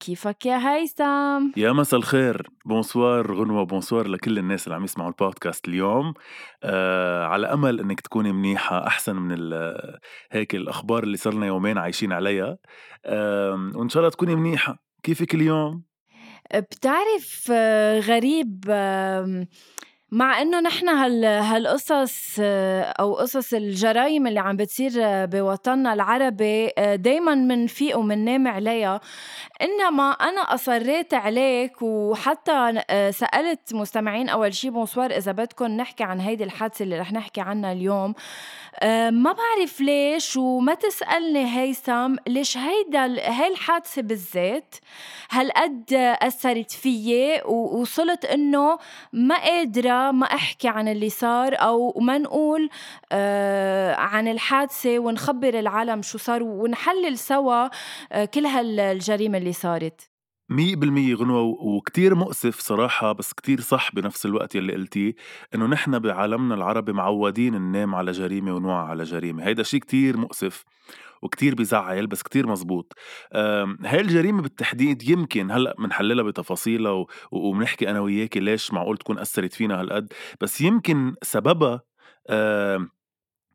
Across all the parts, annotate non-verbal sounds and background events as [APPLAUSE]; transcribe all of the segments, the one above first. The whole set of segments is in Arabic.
كيفك يا هيثم؟ يا مساء الخير bonsoir غنوة bonsoir لكل الناس اللي عم يسمعوا البودكاست اليوم آه على أمل أنك تكوني منيحة أحسن من هيك الأخبار اللي صرنا يومين عايشين عليها آه وإن شاء الله تكوني منيحة كيفك اليوم؟ بتعرف آه، غريب آه مع إنه نحن هال هالقصص أو قصص الجرائم اللي عم بتصير بوطننا العربي دائما منفيق ومننام عليها. إنما أنا أصريت عليك وحتى سألت مستمعين أول شي بونسوار إذا بدكم نحكي عن هيدي الحادثة اللي رح نحكي عنها اليوم. ما بعرف ليش وما تسألني هيثم ليش هيدا هاي الحادثة بالذات هالقد أثرت فيي ووصلت إنه ما قادرة ما أحكي عن اللي صار أو ما نقول آه عن الحادثة ونخبر العالم شو صار ونحلل سوا آه كل هالجريمة اللي صارت. مية بالمية غنوة وكتير مؤسف صراحة بس كتير صح بنفس الوقت يلي قلتيه إنه نحن بعالمنا العربي معودين ننام على جريمة ونوعى على جريمة. هيدا شيء كتير مؤسف. وكتير بزعل بس كتير مزبوط هاي الجريمة بالتحديد يمكن هلأ منحللها بتفاصيلها وبنحكي أنا وياكي ليش معقول تكون أثرت فينا هالقد؟ بس يمكن سببها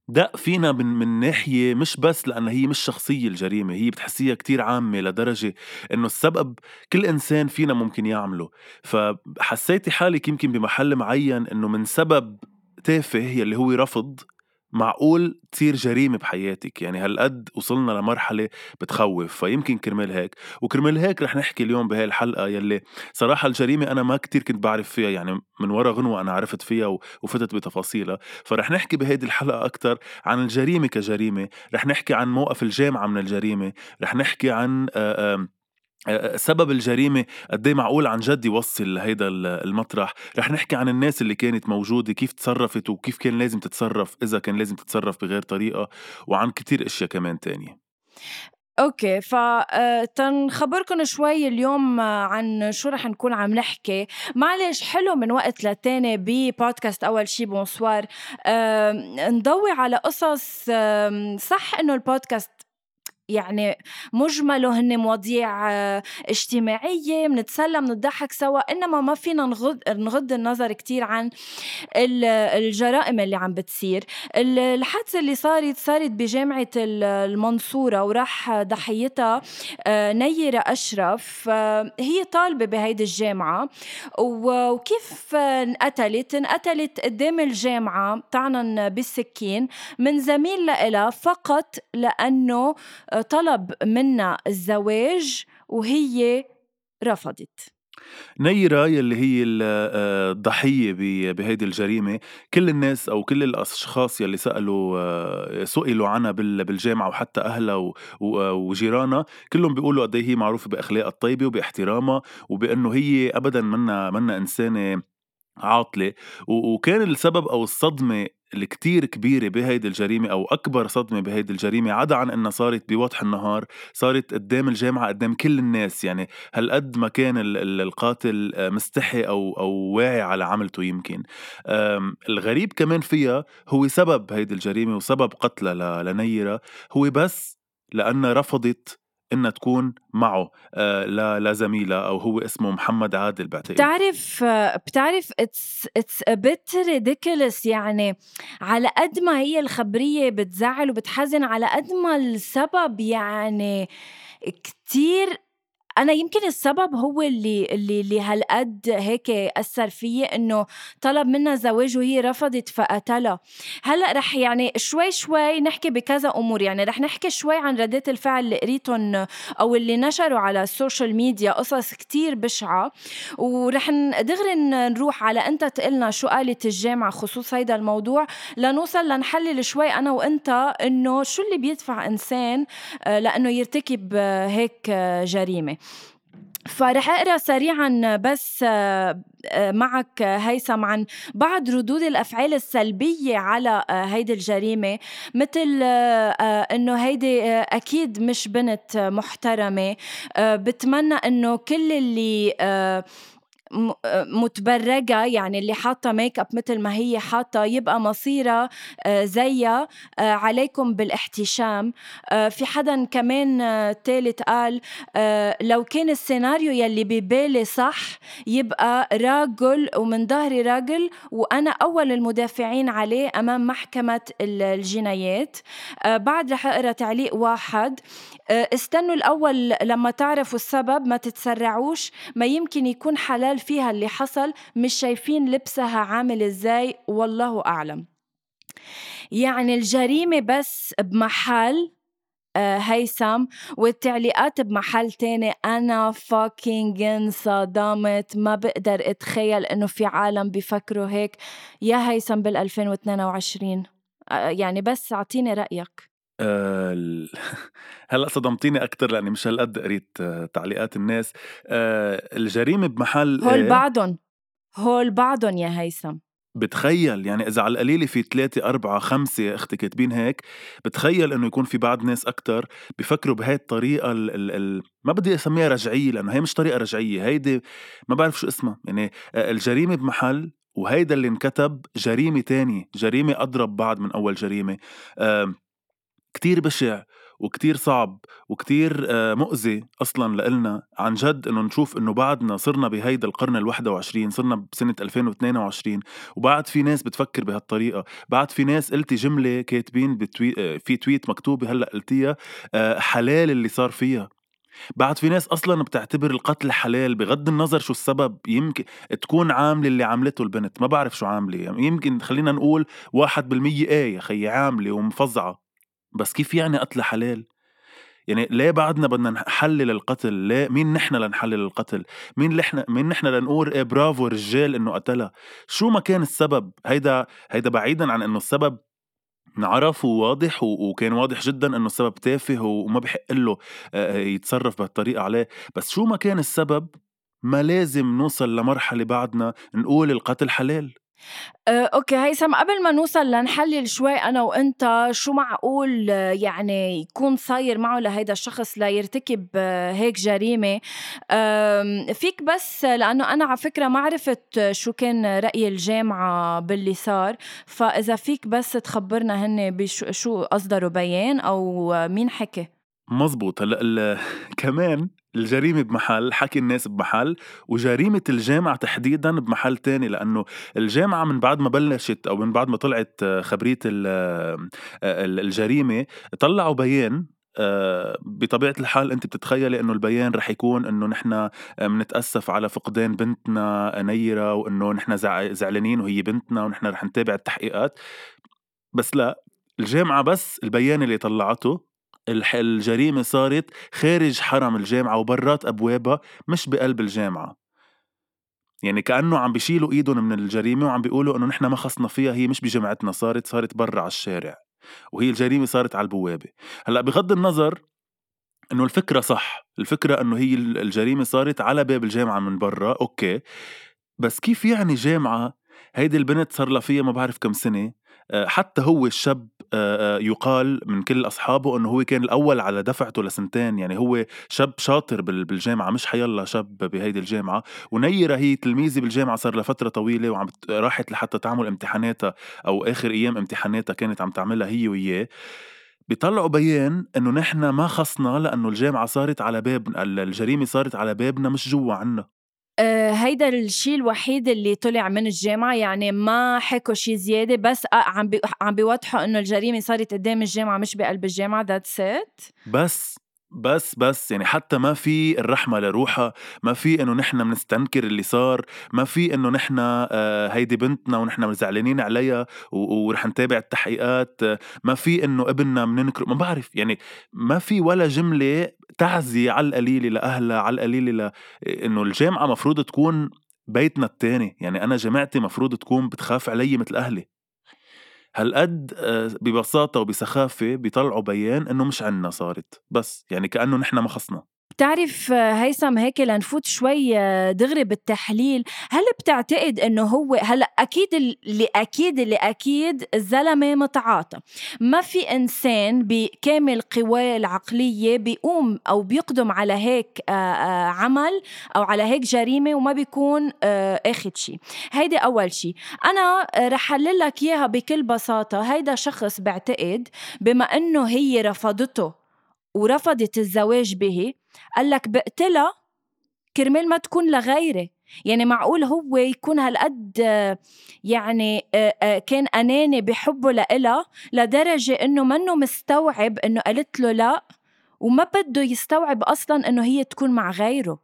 دق فينا من من ناحية مش بس لأن هي مش شخصية الجريمة هي بتحسيها كتير عامة لدرجة إنه السبب كل إنسان فينا ممكن يعمله. فحسيتي حالك يمكن بمحل معين إنه من سبب تافه يلي هو رفض معقول تصير جريمة بحياتك؟ يعني هالقد وصلنا لمرحلة بتخوف فيمكن كرمال هيك. وكرمال هيك رح نحكي اليوم بهاي الحلقة يلي صراحة الجريمة أنا ما كتير كنت بعرف فيها يعني من ورا غنوة أنا عرفت فيها وفتت بتفاصيلها. فرح نحكي بهيدي الحلقة أكتر عن الجريمة كجريمة رح نحكي عن موقف الجامعة من الجريمة رح نحكي عن آآ آآ سبب الجريمة قد إيه معقول عن جد يوصل لهيدا المطرح؟ رح نحكي عن الناس اللي كانت موجودة كيف تصرفت وكيف كان لازم تتصرف إذا كان لازم تتصرف بغير طريقة وعن كتير أشياء كمان تانية. أوكي فتنخبركم شوي اليوم عن شو رح نكون عم نحكي. معلش حلو من وقت لتاني ببودكاست أول شي بونسوار نضوي على قصص صح إنه البودكاست يعني مجمله هن مواضيع آه، اجتماعية بنتسلى بنضحك سوا إنما ما فينا نغض, نغض النظر كتير عن الجرائم اللي عم بتصير. الحادثة اللي صارت صارت بجامعة المنصورة وراح ضحيتها آه، نيرة أشرف. آه، هي طالبة بهيدي الجامعة وكيف انقتلت؟ انقتلت قدام الجامعة طعنا بالسكين من زميل لإلها فقط لأنه طلب منا الزواج وهي رفضت. نيرة يلي هي آه، الضحية بهيدي الجريمة. كل الناس أو كل الأشخاص يلي سألوا آه، سئلوا عنها بالجامعة وحتى أهلها وجيرانها كلهم بيقولوا قد إيه هي معروفة بأخلاقها الطيبة وباحترامها وبأنه هي أبدا منا منا إنسانة عاطلة وكان السبب أو الصدمة الكتير كبيرة بهيدي الجريمة أو أكبر صدمة بهيدي الجريمة عدا عن إنها صارت بوضح النهار صارت قدام الجامعة قدام كل الناس. يعني هالقد ما كان القاتل مستحي أو أو واعي على عملته يمكن. الغريب كمان فيها هو سبب هيدي الجريمة وسبب قتلها لنيرة. هو بس لأنها رفضت انها تكون معه لزميلها أو هو اسمه محمد عادل بعتقد. بتعرف بتعرف it's it's a يعني على قد ما هي الخبرية بتزعل وبتحزن على قد ما السبب يعني كتير أنا يمكن السبب هو اللي اللي اللي هالقد هيك أثر فيي إنه طلب منها زواج وهي رفضت فقتلها. هلأ رح يعني شوي شوي نحكي بكذا أمور. يعني رح نحكي شوي عن ردات الفعل اللي قريتهم أو اللي نشروا على ال social media قصص كتير بشعة. ورح دغري نروح على أنت تقلنا شو قالت الجامعة خصوص هيدا الموضوع. لنوصل لنحلل شوي أنا وأنت إنه شو اللي بيدفع إنسان آه، لأنه يرتكب هيك جريمة. فرح اقرا سريعا بس آه، آه، معك هيثم عن بعض ردود الأفعال السلبية على آه، هيدي الجريمة. مثل إنه هيدي أكيد مش بنت محترمة. بتمنى إنه كل اللي متبرجة يعني اللي حاطة make up مثل ما هي حاطة يبقى مصيرها آه، زيها آه، عليكم بالاحتشام. آه، في حدا كمان تالت قال لو كان السيناريو يلي ببالي صح يبقى راجل ومن ظهري راجل وأنا أول المدافعين عليه أمام محكمة الجنايات. بعد رح أقرأ تعليق واحد. استنوا الأول لما تعرفوا السبب ما تتسرعوش ما يمكن يكون حلال فيها اللي حصل مش شايفين لبسها عامل إزاي والله أعلم. يعني الجريمة بس بمحل آه هيثم والتعليقات بمحل تاني أنا فاكينج انصدمت ما بقدر أتخيل إنه في عالم بيفكروا هيك. يا هيثم بال 2022 آه يعني بس أعطيني رأيك. آه [LAUGHS] هلأ صدمتيني أكثر لأني مش هالقد قريت آه تعليقات الناس. آه الجريمة بمحل هول بعضهم هول بعضهم يا هيثم. بتخيل يعني إذا على القليلة في ثلاثة أربعة خمسة أختي كاتبين هيك بتخيل إنه يكون في بعض ناس أكثر بفكروا بهاي الطريقة ال ال ال ما بدي أسميها رجعية لأنه هي مش طريقة رجعية هيدي ما بعرف شو اسمها. يعني الجريمة بمحل وهيدا اللي انكتب جريمة تانية جريمة أضرب بعد من أول جريمة. آه كتير بشع وكتير صعب وكتير آه، مؤذي أصلا لإلنا. عن جد إنه نشوف إنه بعدنا صرنا بهيدا القرن الواحد وعشرين صرنا بسنة 2022 وبعد في ناس بتفكر بهالطريقة. بعد في ناس قلتي جملة كاتبين بتوي... آه، في تويت مكتوبة هلأ قلتيها آه، حلال اللي صار فيها. بعد في ناس أصلا بتعتبر القتل حلال بغض النظر شو السبب. يمكن تكون عاملة اللي عملته البنت ما بعرف شو عاملة. يمكن خلينا نقول واحد بالمية آية يا خيي عاملة ومفظعه بس كيف يعني قتل حلال؟ يعني ليه بعدنا بدنا نحلل القتل؟ ليه مين نحن لنحلل القتل؟ مين نحن مين نحن لنقول إيه برافو رجال إنه قتلها؟ شو ما كان السبب؟ هيدا هيدا بعيدا عن إنه السبب انعرف وواضح وكان واضح جدا إنه السبب تافه وما بحق له يتصرف بهالطريقه عليه، بس شو ما كان السبب ما لازم نوصل لمرحلة بعدنا نقول القتل حلال أه، أوكي هيثم قبل ما نوصل لنحلل شوي أنا وأنت شو معقول يعني يكون صاير معه لهيدا الشخص ليرتكب هيك جريمة. فيك بس لأنه أنا على فكرة ما عرفت شو كان رأي الجامعة باللي صار. فإذا فيك بس تخبرنا هن بشو أصدروا بيان أو مين حكي؟ مزبوط هلأ [LAUGHS] كمان الجريمة بمحل حكي الناس بمحل وجريمة الجامعة تحديدا بمحل تاني لأنه الجامعة من بعد ما بلشت أو من بعد ما طلعت خبرية الجريمة طلعوا بيان آه، بطبيعة الحال أنت بتتخيلي إنه البيان رح يكون إنه نحن بنتأسف على فقدان بنتنا نيرة وإنه نحن زعلانين وهي بنتنا ونحن رح نتابع التحقيقات. بس لا الجامعة بس البيان اللي طلعته الجريمة صارت خارج حرم الجامعة وبرات أبوابها مش بقلب الجامعة. يعني كأنه عم بيشيلوا إيدهم من الجريمة وعم بيقولوا إنه نحن ما خصنا فيها هي مش بجامعتنا صارت صارت برا على الشارع. وهي الجريمة صارت على البوابة. هلأ بغض النظر إنه الفكرة صح الفكرة إنه هي الجريمة صارت على باب الجامعة من برا أوكي. بس كيف يعني جامعة؟ هيدي البنت صار لها فيها ما بعرف كم سنة. آه، حتى هو الشاب آه، آه، يقال من كل أصحابه إنه هو كان الأول على دفعته لسنتين. يعني هو شاب شاطر بالجامعة مش حيلا شاب بهيدي الجامعة. ونيرة هي تلميذه بالجامعة صار لها فترة طويلة وعم راحت لحتى تعمل امتحاناتها أو آخر أيام امتحاناتها كانت عم تعملها هي وياه. بيطلعوا بيان إنه نحن ما خصنا لأنه الجامعة صارت على باب الجريمة صارت على بابنا مش جوا عنا. آه، هيدا الشيء الوحيد اللي طلع من الجامعة يعني ما حكوا شيء زيادة بس آه، عم بي عم بيوضحوا إنه الجريمة صارت قدام الجامعة مش بقلب الجامعة that's it بس بس بس يعني حتى ما في الرحمة لروحها ما في إنه نحن بنستنكر اللي صار ما في إنه نحن آه، هيدي بنتنا ونحن زعلانين عليها ورح نتابع التحقيقات ما في إنه ابننا بننكر ما بعرف يعني ما في ولا جملة تعزي على القليلة لأهلها على القليلة ل... إنه الجامعة مفروض تكون بيتنا التاني يعني أنا جامعتي مفروض تكون بتخاف علي مثل أهلي. هالقد آه، ببساطة وبسخافة بيطلعوا بيان إنه مش عنا صارت بس يعني كأنه نحن ما خصنا. بتعرف هيثم هيك لنفوت شوي دغري بالتحليل. هل بتعتقد إنه هو هلأ أكيد اللي أكيد اللي أكيد الزلمة متعاطى. ما في إنسان بكامل قواه العقلية بيقوم أو بيقدم على هيك عمل أو على هيك جريمة وما بيكون اخذ شيء هيدي أول شيء أنا رح أحلل لك إياها بكل بساطة. هيدا شخص بعتقد بما إنه هي رفضته ورفضت الزواج به قال لك بقتلها كرمال ما تكون لغيري. يعني معقول هو يكون هالقد يعني كان أناني بحبه لإلها لدرجة إنه منه مستوعب إنه قالت له لا وما بده يستوعب أصلا إنه هي تكون مع غيره.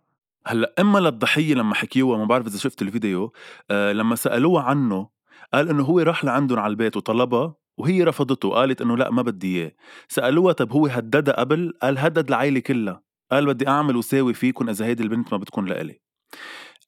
هلأ إما للضحية لما حكيوها ما بعرف إذا شفت الفيديو لما سألوها عنه قال إنه هو راح لعندهم على البيت وطلبها وهي رفضته قالت إنه لأ ما بدي إياه. سألوها طب هو هددها قبل؟ قال هدد العائله كلها. قال بدي أعمل وساوي فيكم إذا هيدي البنت ما بتكون لإلي.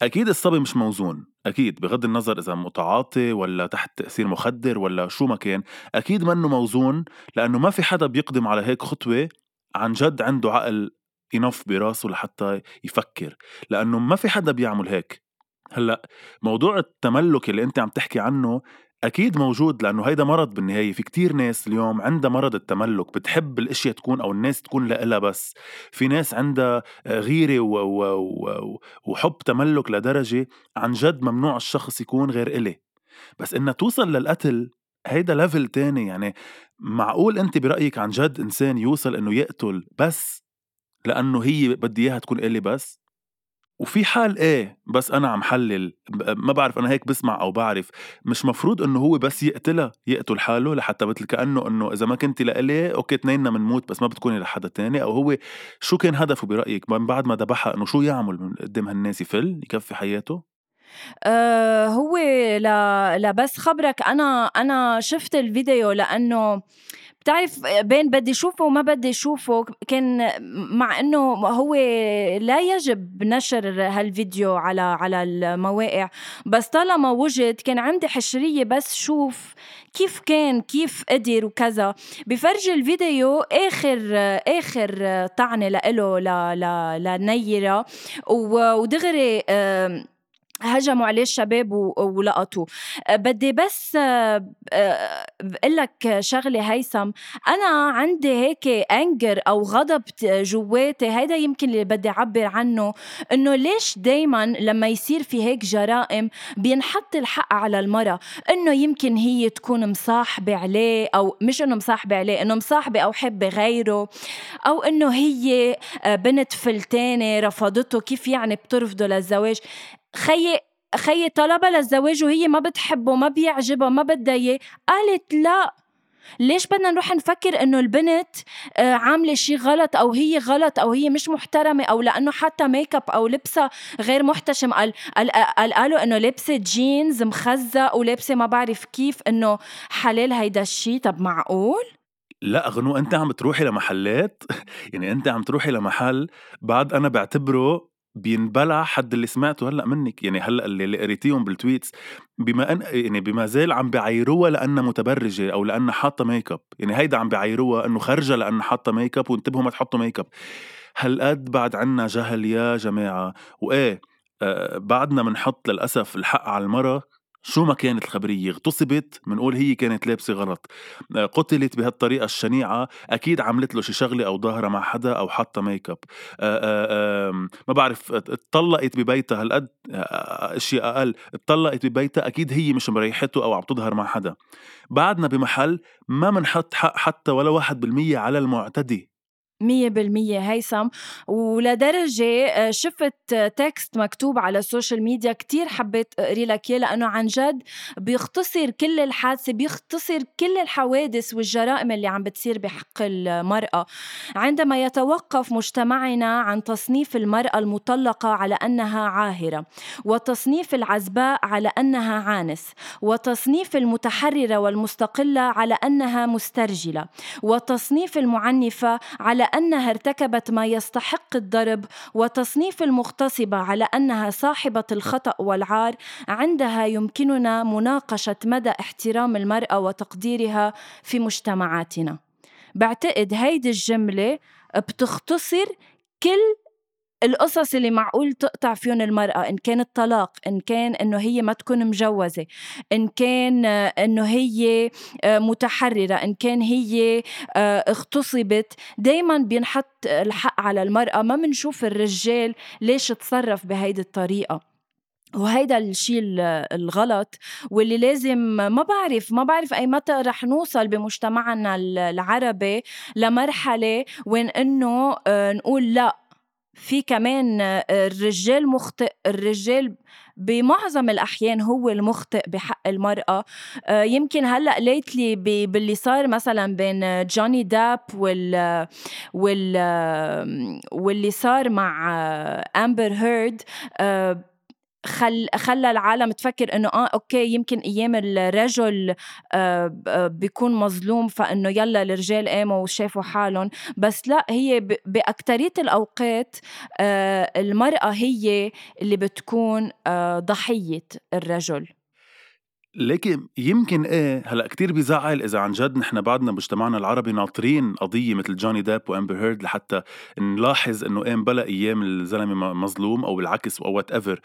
أكيد الصبي مش موزون أكيد بغض النظر إذا متعاطي ولا تحت تأثير مخدر ولا شو ما كان أكيد منه موزون لأنه ما في حدا بيقدم على هيك خطوة عن جد عنده عقل ينف براسه لحتى يفكر لأنه ما في حدا بيعمل هيك. هلأ موضوع التملك اللي أنت عم تحكي عنه أكيد موجود لأنه هيدا مرض بالنهاية. في كتير ناس اليوم عندها مرض التملك بتحب الاشياء تكون أو الناس تكون لها بس. في ناس عندها غيرة و... و... و... وحب تملك لدرجة عن جد ممنوع الشخص يكون غير إلي. بس إنها توصل للقتل هيدا ليفل تاني. يعني معقول أنت برأيك عن جد إنسان يوصل إنه يقتل بس لأنه هي بدي إياها تكون إلي بس؟ وفي حال إيه بس أنا عم حلل ما بعرف أنا هيك بسمع أو بعرف مش مفروض إنه هو بس يقتلها يقتل حاله لحتى مثل كأنه إنه إذا ما كنتي لإلي أوكي اثنيننا بنموت بس ما بتكوني لحدا تاني أو هو شو كان هدفه برأيك من بعد ما ذبحها إنه شو يعمل من قدام هالناس يفل يكفي حياته؟ أه هو لا لا بس خبرك أنا أنا شفت الفيديو لأنه بتعرف بين بدي شوفه وما بدي شوفه كان مع إنه هو لا يجب نشر هالفيديو على على المواقع. بس طالما وجد كان عندي حشرية بس شوف كيف كان كيف قدر وكذا. بفرجي الفيديو آخر آخر طعنة لإله لنيرة. ودغري هجموا عليه الشباب ولقطوه. أه، بدي بس أه، أه، بقول لك شغلة هيثم. أنا عندي هيك أنجر أو غضب جواتي هيدا يمكن اللي بدي أعبر عنه إنه ليش دايما لما يصير في هيك جرائم بينحط الحق على المرأة؟ إنه يمكن هي تكون مصاحبة عليه أو مش إنه مصاحبة عليه إنه مصاحبة أو حبة غيره أو إنه هي بنت فلتانة رفضته كيف يعني بترفضه للزواج؟ خيي خيي طلبها للزواج وهي ما بتحبه ما بيعجبها ما بدها اياه قالت لا. ليش بدنا نروح نفكر إنه البنت آه، عاملة شيء غلط أو هي غلط أو هي مش محترمة أو لأنه حتى ميك اب أو لبسها غير محتشم؟ قال قال قالوا إنه لبسة جينز مخزق ولابسه ما بعرف كيف إنه حلال. هيدا الشيء طب معقول؟ لا غنو أنت عم تروحي لمحلات؟ يعني أنت عم تروحي لمحل بعد أنا بعتبره بينبلع حد اللي سمعته هلأ منك؟ يعني هلأ اللي قريتيهم بال tweets بما أن يعني بما زال عم بيعيروها لانها متبرجة أو لانها حاطة ميك اب يعني هيدا عم بيعيروها إنه خرجه لانها حاطة ميك اب وانتبهوا ما تحطوا ميك اب هالقد بعد عنا جهل يا جماعة؟ وإيه آه بعدنا بنحط للأسف الحق على المرأة شو ما كانت الخبرية؟ اغتصبت؟ منقول هي كانت لابسة غلط. آه، قتلت بهالطريقة الشنيعة؟ أكيد عملت له شي شغلة أو ظاهرة مع حدا أو حاطة ميك اب آه، آه، ما بعرف اتطلقت ببيتها هالقد اشياء أقل. اتطلقت ببيتها أكيد هي مش مريحته أو عم تظهر مع حدا. بعدنا بمحل ما منحط حق حتى ولا واحد بالمية على المعتدي. مية بالمية هيثم. ولدرجة آه، شفت text مكتوب على ال social media كتير حبيت أقري لك إياه لأنه عن جد بيختصر كل الحادثة بيختصر كل الحوادث والجرائم اللي عم بتصير بحق المرأة. عندما يتوقف مجتمعنا عن تصنيف المرأة المطلقة على أنها عاهرة وتصنيف العزباء على أنها عانس وتصنيف المتحررة والمستقلة على أنها مسترجلة وتصنيف المعنفة على أنها ارتكبت ما يستحق الضرب وتصنيف المغتصبة على أنها صاحبة الخطأ والعار. عندها يمكننا مناقشة مدى احترام المرأة وتقديرها في مجتمعاتنا. بعتقد هيدي الجملة بتختصر كل القصص اللي معقول تقطع فيهم المرأة إن كان الطلاق إن كان إنه هي ما تكون مجوزة إن كان إنه هي متحررة إن كان هي اغتصبت دايما بينحط الحق على المرأة. ما بنشوف الرجال ليش تصرف بهيدي الطريقة. وهيدا الشيء الغلط واللي لازم ما بعرف ما بعرف أي متى رح نوصل بمجتمعنا العربي لمرحلة وين إنه آه، نقول لا. في كمان آه، الرجال مخطئ الرجال بمعظم الأحيان هو المخطئ بحق المرأة. آه، يمكن هلأ ليتلي باللي صار مثلا بين جوني داب وال وال واللي صار مع أمبر هيرد خل خلى العالم تفكر إنه آه okay يمكن أيام الرجل آه, بيكون مظلوم فإنه يلا الرجال قاموا وشافوا حالهم. بس لا هي باكثريه الأوقات آه المرأة هي اللي بتكون آه ضحية الرجل. لكن يمكن إيه هلأ كتير بيزعل إذا عن جد نحن بعدنا مجتمعنا العربي ناطرين قضية مثل جوني ديب وامبر هيرد لحتى نلاحظ إنه إيه بلا أيام الزلمة مظلوم أو العكس أو whatever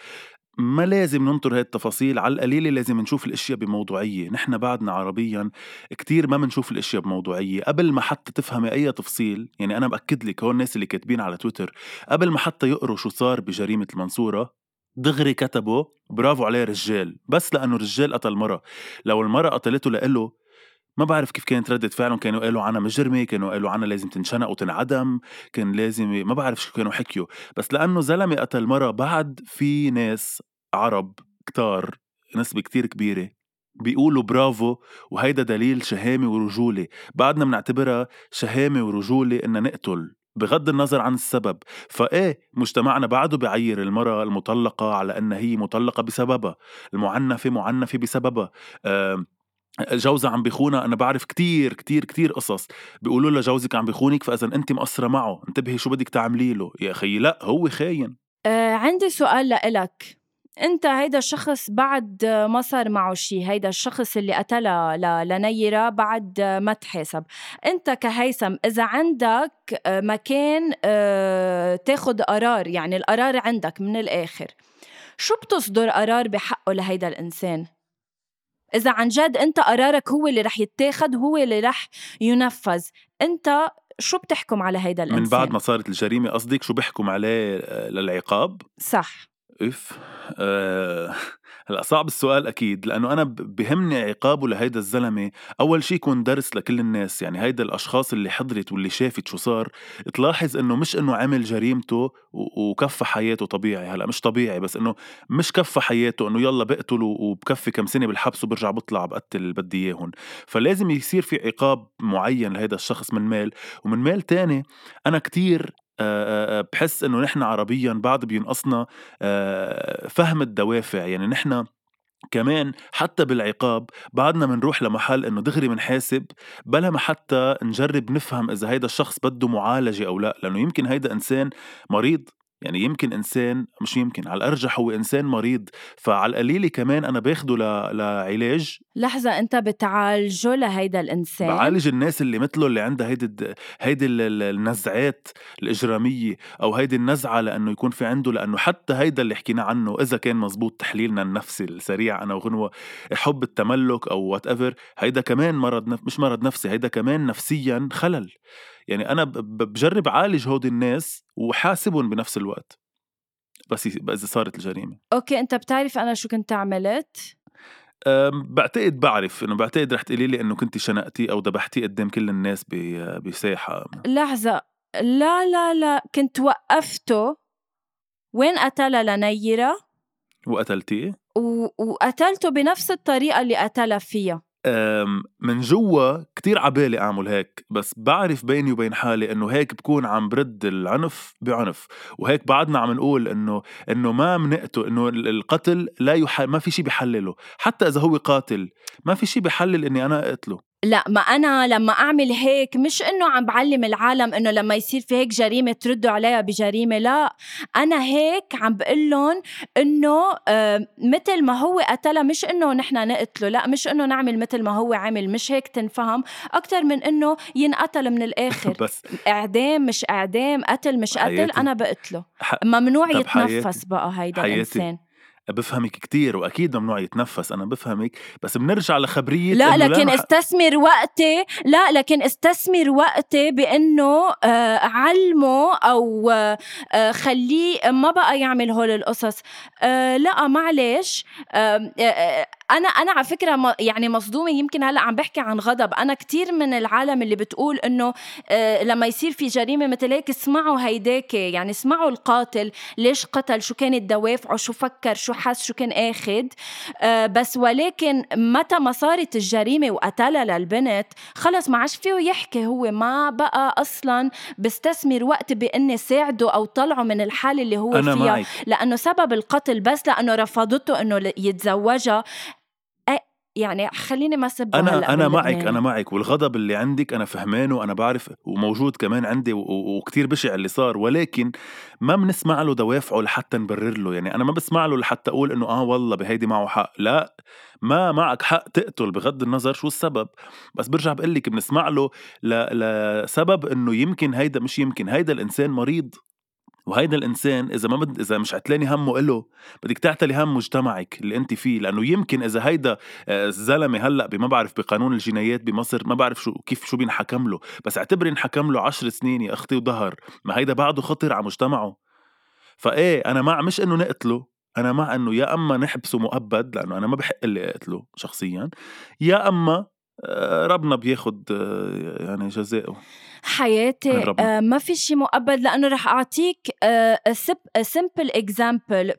ما لازم ننطر هاي التفاصيل على القليلة لازم نشوف الأشياء بموضوعية. نحن بعدنا عربيا كتير ما بنشوف الأشياء بموضوعية. قبل ما حتى تفهمي أي تفصيل يعني أنا بأكد لك هون الناس اللي كاتبين على تويتر قبل ما حتى يقروا شو صار بجريمة المنصورة دغري كتبوا برافو عليه رجال. بس لأنه رجال قتل مرة. لو المرة قتلته لإله ما بعرف كيف كانت ردة فعلهم. كانوا قالوا عنها مجرمة كانوا قالوا عنها لازم تنشنق وتنعدم. كان لازم ما بعرف شو كانوا حكيوا. بس لأنه زلمة قتل مرة بعد في ناس عرب كتار نسبة كتير كبيرة بيقولوا برافو وهيدا دليل شهامة ورجولة. بعدنا بنعتبرها شهامة ورجولة إننا نقتل بغض النظر عن السبب. فإيه مجتمعنا بعده بعير المرأة المطلقة على أنها هي مطلقة بسببها المعنفة معنفة بسببها. آه جوزها عم بيخونها أنا بعرف كتير كتير كتير قصص. بيقولوا لها جوزك عم بيخونك فإذا انت مقصرة معه انتبهي شو بدك تعملي له. يا أخي لا هو خاين. آه عندي سؤال لإلك. أنت هيدا الشخص بعد ما صار معه شيء هيدا الشخص اللي قتلها لنيرة بعد ما تحاسب أنت كهيثم إذا عندك مكان آه، تاخد قرار يعني القرار عندك من الآخر شو بتصدر قرار بحقه لهيدا الإنسان؟ إذا عن جد أنت قرارك هو اللي رح يتاخد هو اللي رح ينفذ. أنت شو بتحكم على هيدا الإنسان؟ من بعد ما صارت الجريمة قصدك شو بيحكم عليه آه، للعقاب؟ صح. إف آه هلأ صعب السؤال أكيد لأنه أنا بهمني عقابه لهيدا الزلمة. أول شيء يكون درس لكل الناس يعني هيدا الأشخاص اللي حضرت واللي شافت شو صار. تلاحظ إنه مش إنه عمل جريمته وكفى حياته طبيعي هلأ مش طبيعي بس إنه مش كفى حياته إنه يلا بقتل وبكفي كم سنة بالحبس وبرجع بطلع بقتل بدي اياهم فلازم يصير في عقاب معين لهيدا الشخص من مال. ومن مال تاني أنا كتير بحس إنه نحن عربيا بعد بينقصنا فهم الدوافع. يعني نحن كمان حتى بالعقاب بعدنا منروح لمحل إنه دغري منحاسب بلا ما حتى نجرب نفهم إذا هيدا الشخص بده معالجة أو لا. لأنه يمكن هيدا إنسان مريض. يعني يمكن إنسان مش يمكن على الأرجح هو إنسان مريض فعلى القليله كمان أنا باخده ل... لعلاج. لحظة أنت بتعالجه لهيدا الإنسان؟ بعالج الناس اللي مثله اللي عندها هيدي هيدي النزعات الإجرامية أو هيدي النزعة لأنه يكون في عنده لأنه حتى هيدا اللي حكينا عنه إذا كان مزبوط تحليلنا النفسي السريع أنا وغنوة حب التملك أو وات ايفر هيدا كمان مرض نف... مش مرض نفسي هيدا كمان نفسيا خلل. يعني أنا بجرب عالج هودي الناس وحاسبهم بنفس الوقت. بس إذا صارت الجريمة. أوكي أنت بتعرف أنا شو كنت عملت؟ بعتقد بعرف إنه بعتقد رح تقولي لي إنه كنت شنقتي أو ذبحتي قدام كل الناس بساحة. لحظة. لا لا لا. كنت وقفته. وين قتلها؟ لنيرة. وقتلتيه؟ و... وقتلته بنفس الطريقة اللي قتلها فيها. من جوا كتير عبالي أعمل هيك بس بعرف بيني وبين حالي إنه هيك بكون عم برد العنف بعنف وهيك بعدنا عم نقول إنه إنه ما منقته إنه القتل لا يح... ما في شيء بحلله حتى إذا هو قاتل ما في شيء بحلل إني أنا اقتله لا ما أنا لما أعمل هيك مش إنه عم بعلم العالم إنه لما يصير في هيك جريمة تردوا عليها بجريمة لا أنا هيك عم بقول لهم إنه آه مثل ما هو قتلها مش إنه نحن نقتله لا مش إنه نعمل مثل ما هو عمل مش هيك تنفهم أكثر من إنه ينقتل من الآخر [LAUGHS] بس إعدام مش إعدام قتل مش قتل حياتي. أنا بقتله. ممنوع يتنفس. بقى هيدا حياتي. الإنسان بفهمك كتير وأكيد ممنوع يتنفس أنا بفهمك بس بنرجع لخبرية لا لكن ما- استثمر وقتي لا لكن استثمر وقتي بإنه آه علمه أو آه خليه ما بقى يعمل هول القصص. آه لا معلش أنا أنا على فكرة يعني مصدومة يمكن هلأ عم بحكي عن غضب. أنا كتير من العالم اللي بتقول إنه آه لما يصير في جريمة مثل هيك اسمعوا هيداك يعني اسمعوا القاتل ليش قتل شو كانت دوافعه شو فكر شو حس شو كان آخد. آه، بس ولكن متى ما صارت الجريمة وقتلها للبنت خلص ما عادش فيه يحكي هو. ما بقى أصلا بستثمر وقت بإني ساعده أو طلعه من الحالة اللي هو أنا فيها. معك. لأنه سبب القتل بس لأنه رفضته إنه ل- يتزوجها. يعني خليني ما سب أنا أنا معك أنا معك. والغضب اللي عندك أنا فهمانه أنا بعرف وموجود كمان عندي وكتير بشع اللي صار. ولكن ما بنسمع له دوافعه لحتى نبرر له. يعني أنا ما بسمع له لحتى أقول إنه آه والله بهيدي معه حق. لا ما معك حق تقتل بغض النظر شو السبب. بس برجع بقول لك بنسمع له ل... لسبب إنه يمكن هيدا مش يمكن. هيدا الإنسان مريض. وهيدا الإنسان إذا ما بد... إذا مش عتلاني همه إله بدك تعتلي هم مجتمعك اللي أنت فيه لأنه يمكن إذا هيدا آه، الزلمة هلأ بما بعرف بقانون الجنايات بمصر ما بعرف شو كيف شو بينحكم له بس اعتبري انحكم له عشر سنين يا أختي وظهر ما هيدا بعده خطر على مجتمعه. فإيه أنا مع مش إنه نقتله أنا مع إنه يا أما نحبسه مؤبد لأنه أنا ما بحق لي اقتله شخصيا يا أما ربنا بياخد آه، يعني جزائه حياتي. آه ما في شيء مؤبد لأنه رح أعطيك آه سمبل اكزامبل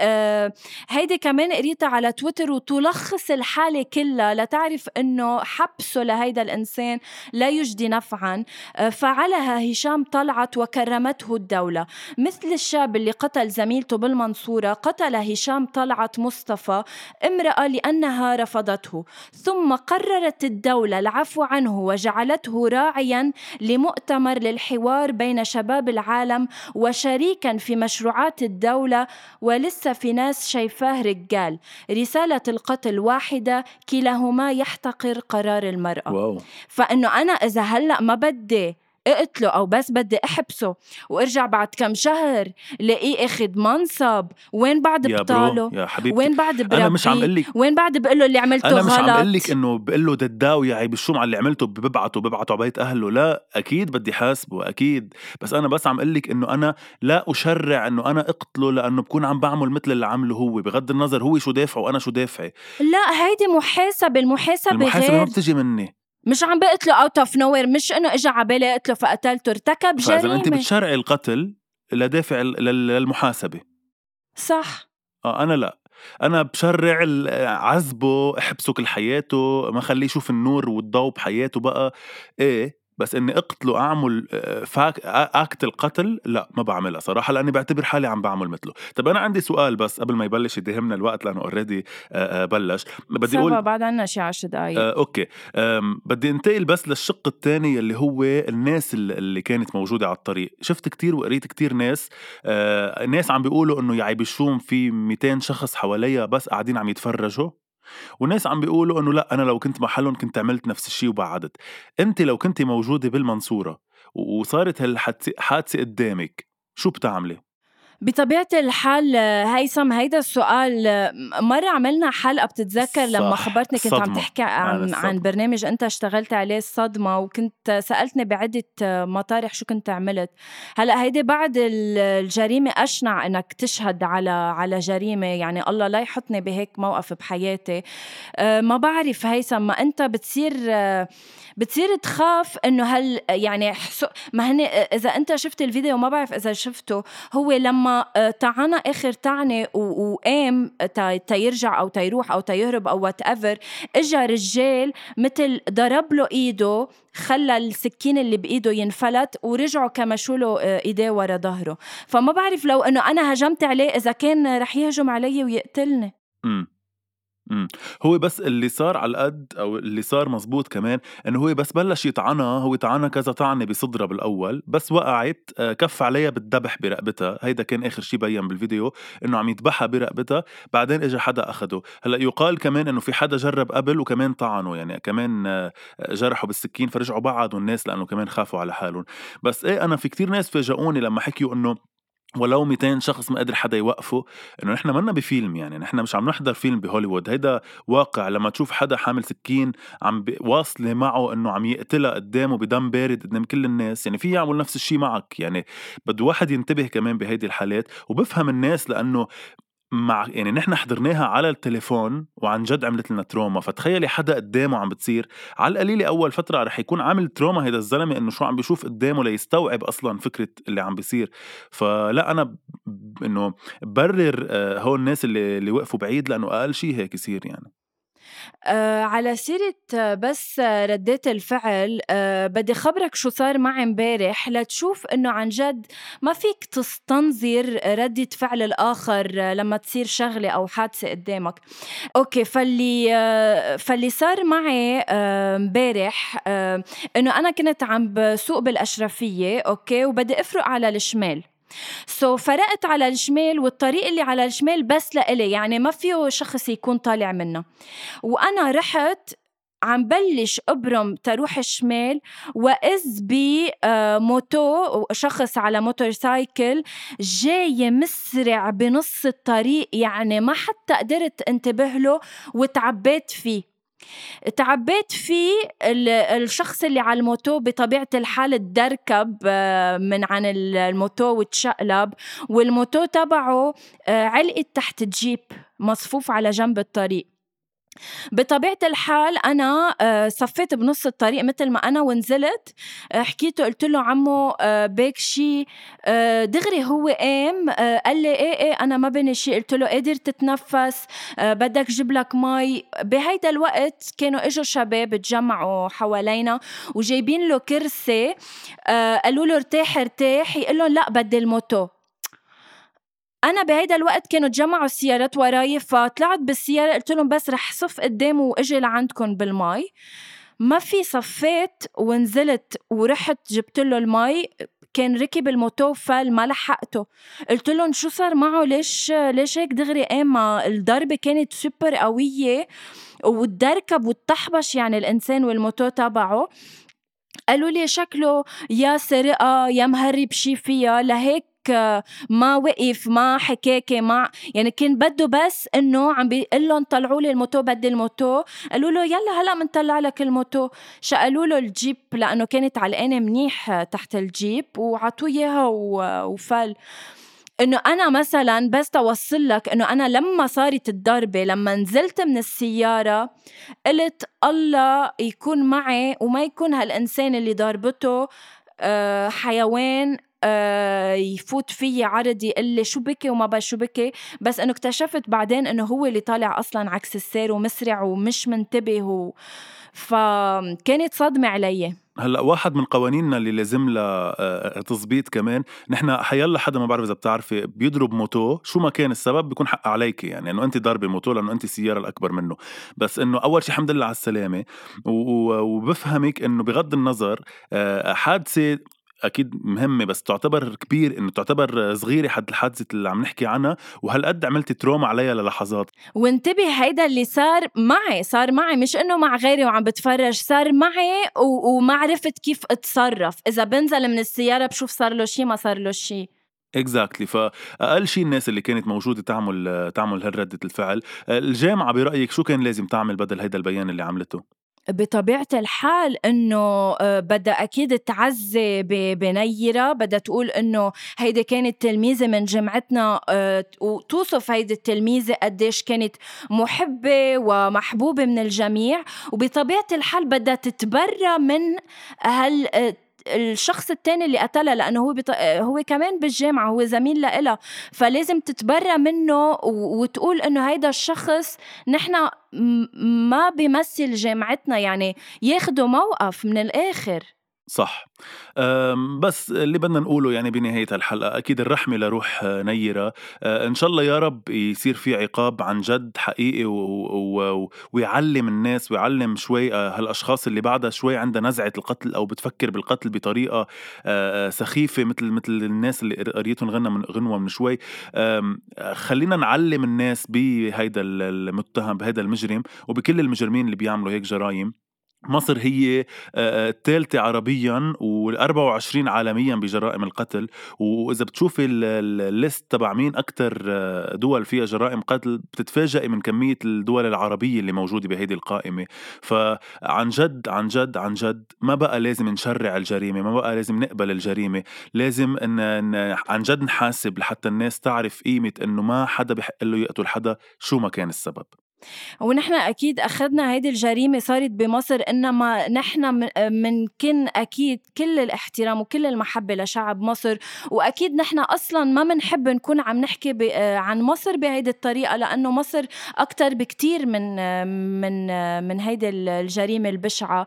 آه هيدي كمان قريتها على تويتر وتلخص الحالة كلها لتعرف إنه حبسه لهيدا الإنسان لا يجدي نفعا. آه فعلها هشام طلعت وكرمته الدولة. مثل الشاب اللي قتل زميلته بالمنصورة قتل هشام طلعت مصطفى امرأة لأنها رفضته. ثم قررت الدولة العفو عنه وجعلته راعيا لمؤتمر للحوار بين شباب العالم وشريكا في مشروعات الدولة ولسه في ناس شايفاه رجال. رسالة القتل واحدة كلاهما يحتقر قرار المرأة. واو. فإنه أنا إذا هلأ ما بدي اقتله أو بس بدي أحبسه. وارجع بعد كم شهر لاقيه أخد منصب. وين بعد يا بطاله؟ يا حبيبتي. وين بعد بربيه أنا مش عم أقول لك وين بعد بقول له اللي عملته أنا مش غلط عم أقول لك إنه بقول له دداوي عيب الشوم على اللي عملته ببعته ببعته على بيت أهله. لا أكيد بدي حاسبه أكيد. بس أنا بس عم أقول لك إنه أنا لا أشرع إنه أنا أقتله لأنه بكون عم بعمل مثل اللي عمله هو. بغض النظر هو شو دافعه وأنا شو دافعي. لا هيدي محاسبة المحاسبة المحاسبة ما غير بتجي مني. مش عم بقتله out of nowhere مش إنه اجى على بالي اقتله فقتلته ارتكب فاذا أنت جريمة. بتشرعي القتل لدافع للمحاسبة. صح. آه أنا لا. أنا بشرع عذبه احبسه كل حياته ما خليه يشوف النور والضوء بحياته بقى. إيه؟ بس إني أقتله أعمل آه، فاك أكت القتل لا ما بعملها صراحة لأني بعتبر حالي عم بعمل مثله. طب أنا عندي سؤال بس قبل ما يبلش يدهمنا الوقت لأنه already بلش. بدي أقول بعد عنا شي عشر دقايق. آه، okay. بدي أنتقل بس للشق الثاني اللي هو الناس اللي- كانت موجودة على الطريق. شفت كتير وقريت كتير ناس آه، ناس عم بيقولوا إنه يا عيب الشوم في 200 شخص حواليا بس قاعدين عم يتفرجوا. وناس عم بيقولوا إنه لا أنا لو كنت محلهم كنت عملت نفس الشيء وبعدت. أنت لو كنت موجودة بالمنصورة وصارت هالحادثه قدامك شو بتعملي؟ بطبيعة الحال آه، هيثم هيدا السؤال آه، مرة عملنا حلقة بتتذكر لما خبرتني كنت عم صدمة. تحكي عن عن برنامج أنت اشتغلت عليه الصدمة وكنت سألتني بعدة آه، مطارح شو كنت عملت. هلأ هيدي بعد ال- الجريمة أشنع إنك تشهد على على جريمة يعني الله لا يحطني بهيك موقف بحياتي. آه، ما بعرف هيثم ما أنت بتصير آه، بتصير تخاف إنه هل يعني ما هن إذا أنت شفت الفيديو ما بعرف إذا شفته هو لما آه، تعانى آخر و- وقام تيرجع أو تيروح أو تيهرب أو whatever اجى رجال مثل ضرب له إيده خلى السكين اللي بإيده ينفلت ورجعوا كمشوا له آه، إيديه ورا ظهره. فما بعرف لو إنه أنا هجمت عليه إذا كان رح يهجم علي ويقتلني. إمم. هو بس اللي صار على القد أو اللي صار مزبوط كمان إنه هو بس بلّش يطعنها، هو طعنها كذا طعنة بصدرها بالأول، بس وقعت آه، كف عليها بالدبح برقبتها، هيدا كان آخر شي بيّن بالفيديو إنه عم يدبحها برقبتها، بعدين إجا حدا أخده، هلأ يُقال كمان إنه في حدا جرّب قبل وكمان طعنه، يعني كمان آه، جرحوا بالسكين فرجعوا بعدوا الناس لإنه كمان خافوا على حالهم، بس إيه أنا في كتير ناس فاجئوني لمّا حكيوا إنه ولو 200 شخص ما قدر حدا يوقفه إنه نحن منا بفيلم يعني نحن مش عم نحضر فيلم بهوليوود. هيدا واقع لما تشوف حدا حامل سكين عم واصلة معه إنه عم يقتلها قدامه بدم بارد قدام كل الناس يعني في يعمل نفس الشيء معك. يعني بده واحد ينتبه كمان بهيدي الحالات وبفهم الناس لأنه مع يعني نحن حضرناها على التليفون وعن جد عملت لنا trauma. فتخيلي حدا قدامه عم بتصير. على القليلة أول فترة رح يكون عامل تروما هيدا الزلمة إنه شو عم بيشوف قدامه ليستوعب أصلا فكرة اللي عم بيصير. فلا أنا إنه برر آه، هول الناس اللي اللي وقفوا بعيد لأنه أقل شيء هيك يصير يعني. آه على سيرة بس ردات الفعل آه بدي خبرك شو صار معي امبارح لتشوف إنه عن جد ما فيك تستنظر ردة فعل الآخر لما تصير شغلة أو حادثة قدامك. أوكي فاللي آه فاللي صار معي آه، امبارح آه إنه أنا كنت عم بسوق بالأشرفية okay وبدي أفرق على الشمال. so so, فرقت على الشمال والطريق اللي على الشمال بس لإلي. يعني ما فيه شخص يكون طالع منه. وأنا رحت عم بلش أبرم تروح الشمال وإذ بموتو آه، شخص على motorcycle جاي مسرع بنص الطريق. يعني ما حتى قدرت انتبه له وتعبيت فيه. تعبيت فيه الشخص اللي على الموتو بطبيعة الحال تدركب آه، من عن الموتو وتشقلب والموتو تبعه آه، علقت تحت جيب مصفوف على جنب الطريق. بطبيعة الحال أنا آه، صفيت بنص الطريق مثل ما أنا ونزلت. آه، حكيته قلت له عمو آه، بيك شي دغري هو قام قال لي إيه إيه أنا ما بني شي. قلت له قادر تتنفس بدك جيب لك مي. بهيدا الوقت كانوا إجوا شباب تجمعوا حوالينا وجايبين له كرسي. قالوا له ارتاح ارتاح. يقول لهم لا بدي الموتو. أنا بهيدا الوقت كانوا تجمعوا السيارات وراي فطلعت بالسيارة قلت لهم بس رح صف قدام وإجي لعندكم بالمي. ما في صفيت ونزلت ورحت جبت له المي كان ركب الموتو فل ما لحقته. قلت لهم شو صار معه؟ ليش ليش هيك دغري؟ قام الضربة كانت سوبر قوية وتدركب وتطحبش يعني الإنسان والموتو تبعه. قالوا لي شكله يا سرقة يا مهرب شي فيها. لهيك ما وقف ما حكاكي ما يعني كان بده بس إنه عم بيقول لهم طلعوا لي الموتو بدي الموتو. قالوا له يلا هلأ بنطلع لك الموتو. شقلوا له الجيب لأنه كانت علقانة منيح تحت الجيب وعطوه إياها وفل. إنه أنا مثلا بس توصل لك إنه أنا لما صارت الضربة لما نزلت من السيارة قلت الله يكون معي وما يكون هالإنسان اللي ضربته آه، حيوان آه، يفوت فيي عرض يقول لي شو بكي وما بقى شو بكي؟ بس إنه اكتشفت بعدين إنه هو اللي طالع أصلا عكس السير ومسرع ومش منتبه و... فكانت صدمة علي. هلأ واحد من قوانيننا اللي لازم لها آه، تظبيط كمان نحن حيلا حدا ما بعرف إذا بتعرفي بيضرب موتو شو ما كان السبب بيكون حق عليك يعني إنه انت ضاربة موتو لأنه انت السيارة الأكبر منه. بس إنه أول شيء الحمد لله على السلامة وبفهمك إنه بغض النظر آه، حادثة أكيد مهمه بس تعتبر كبير إنه تعتبر صغيرة حد الحادثه اللي عم نحكي عنها وهالقد عملتي trauma عليها للحظات. وانتبه هيدا اللي صار معي صار معي مش إنه مع غيري وعم بتفرج صار معي و... وما عرفت كيف أتصرف. إذا بنزل من السيارة بشوف صار له شيء ما صار له شيء exactly exactly. فاقل شيء الناس اللي كانت موجودة تعمل تعمل هالردة الفعل. الجامعة برأيك شو كان لازم تعمل بدل هيدا البيان اللي عملته؟ بطبيعة الحال إنه آه، بدها أكيد تعزي بنيرة بدها تقول إنه هيدي كانت تلميذة من جامعتنا آه، وتوصف هيدي التلميذة قديش كانت محبة ومحبوبة من الجميع. وبطبيعة الحال بدها تتبرى من هال الشخص التاني اللي قتلها لأنه هو بط... هو كمان بالجامعة هو زميل لإلها. فلازم تتبرى منه وتقول إنه هيدا الشخص نحن ما بيمثل جامعتنا يعني ياخدوا موقف من الآخر. صح. بس اللي بدنا نقوله يعني بنهاية الحلقة أكيد الرحمة لروح نيرة. إن شاء الله يا رب يصير في عقاب عن جد حقيقي و... و... ويعلم الناس ويعلم شوي هالأشخاص اللي بعدها شوي عندها نزعة القتل أو بتفكر بالقتل بطريقة سخيفة مثل مثل الناس اللي قريتهم غنى من غنوة من شوي. خلينا نعلم الناس بهيدا المتهم بهيدا المجرم وبكل المجرمين اللي بيعملوا هيك جرائم. مصر هي الثالثة عربيا وال24 عالميا بجرائم القتل. وإذا بتشوفي الليست تبع مين أكثر دول فيها جرائم قتل بتتفاجئي من كمية الدول العربية اللي موجودة بهيدي القائمة. فعن جد عن جد عن جد ما بقى لازم نشرع الجريمة ما بقى لازم نقبل الجريمة. لازم إن عن جد نحاسب لحتى الناس تعرف قيمة إنه ما حدا بحق له يقتل حدا شو ما كان السبب. ونحن أكيد أخذنا هيدي الجريمة صارت بمصر إنما نحن منكن أكيد كل الاحترام وكل المحبة لشعب مصر وأكيد نحن أصلا ما بنحب نكون عم نحكي عن مصر بهيدي الطريقة لأنه مصر أكثر بكتير من من من هيدي الجريمة البشعة.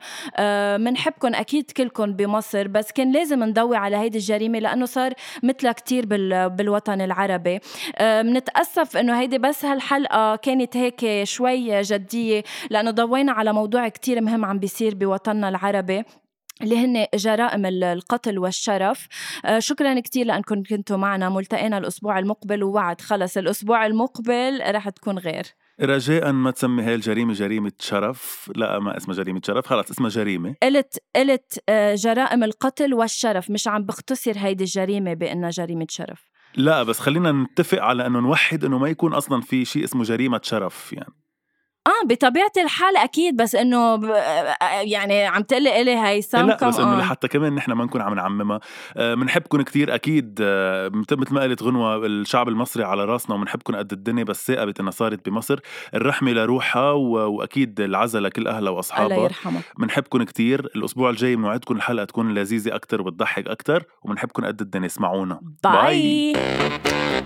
بنحبكم أكيد كلكم بمصر بس كان لازم نضوي على هيدي الجريمة لأنه صار مثلها كتير بالوطن العربي. بنتاسف إنه هيدي بس هالحلقة كانت هيك شوي جدية لأنه ضوينا على موضوع كتير مهم عم بيصير بوطننا العربي اللي هن جرائم القتل والشرف. آه شكرا كتير لأنكم كنتوا معنا. ملتقينا الأسبوع المقبل ووعد خلص الأسبوع المقبل رح تكون غير. رجاء ما تسمي هاي الجريمة جريمة شرف. لا ما اسمها جريمة شرف. خلص اسمها جريمة. قلت قلت آه، جرائم القتل والشرف. مش عم بختصر هيدي الجريمة بأنها جريمة شرف. لا بس خلينا نتفق على إنه نوحد إنه ما يكون أصلا في شيء اسمه جريمة شرف يعني. آه بطبيعة الحال أكيد بس إنه ب... يعني عم تقلي إلي هيثم لا بس إنه لحتى كمان نحن ما نكون عم نعممها. بنحبكم آه كثير أكيد آه مثل ما قالت غنوة الشعب المصري على راسنا وبنحبكم قد الدنيا بس صاقبت إنها صارت بمصر. الرحمة لروحها و... وأكيد العزاء لكل أهلها وأصحابها. الله يرحمك بنحبكم كثير الأسبوع الجاي بنوعدكم الحلقة تكون لذيذة أكثر وبتضحك أكثر وبنحبكم قد الدنيا. اسمعونا. bye, bye.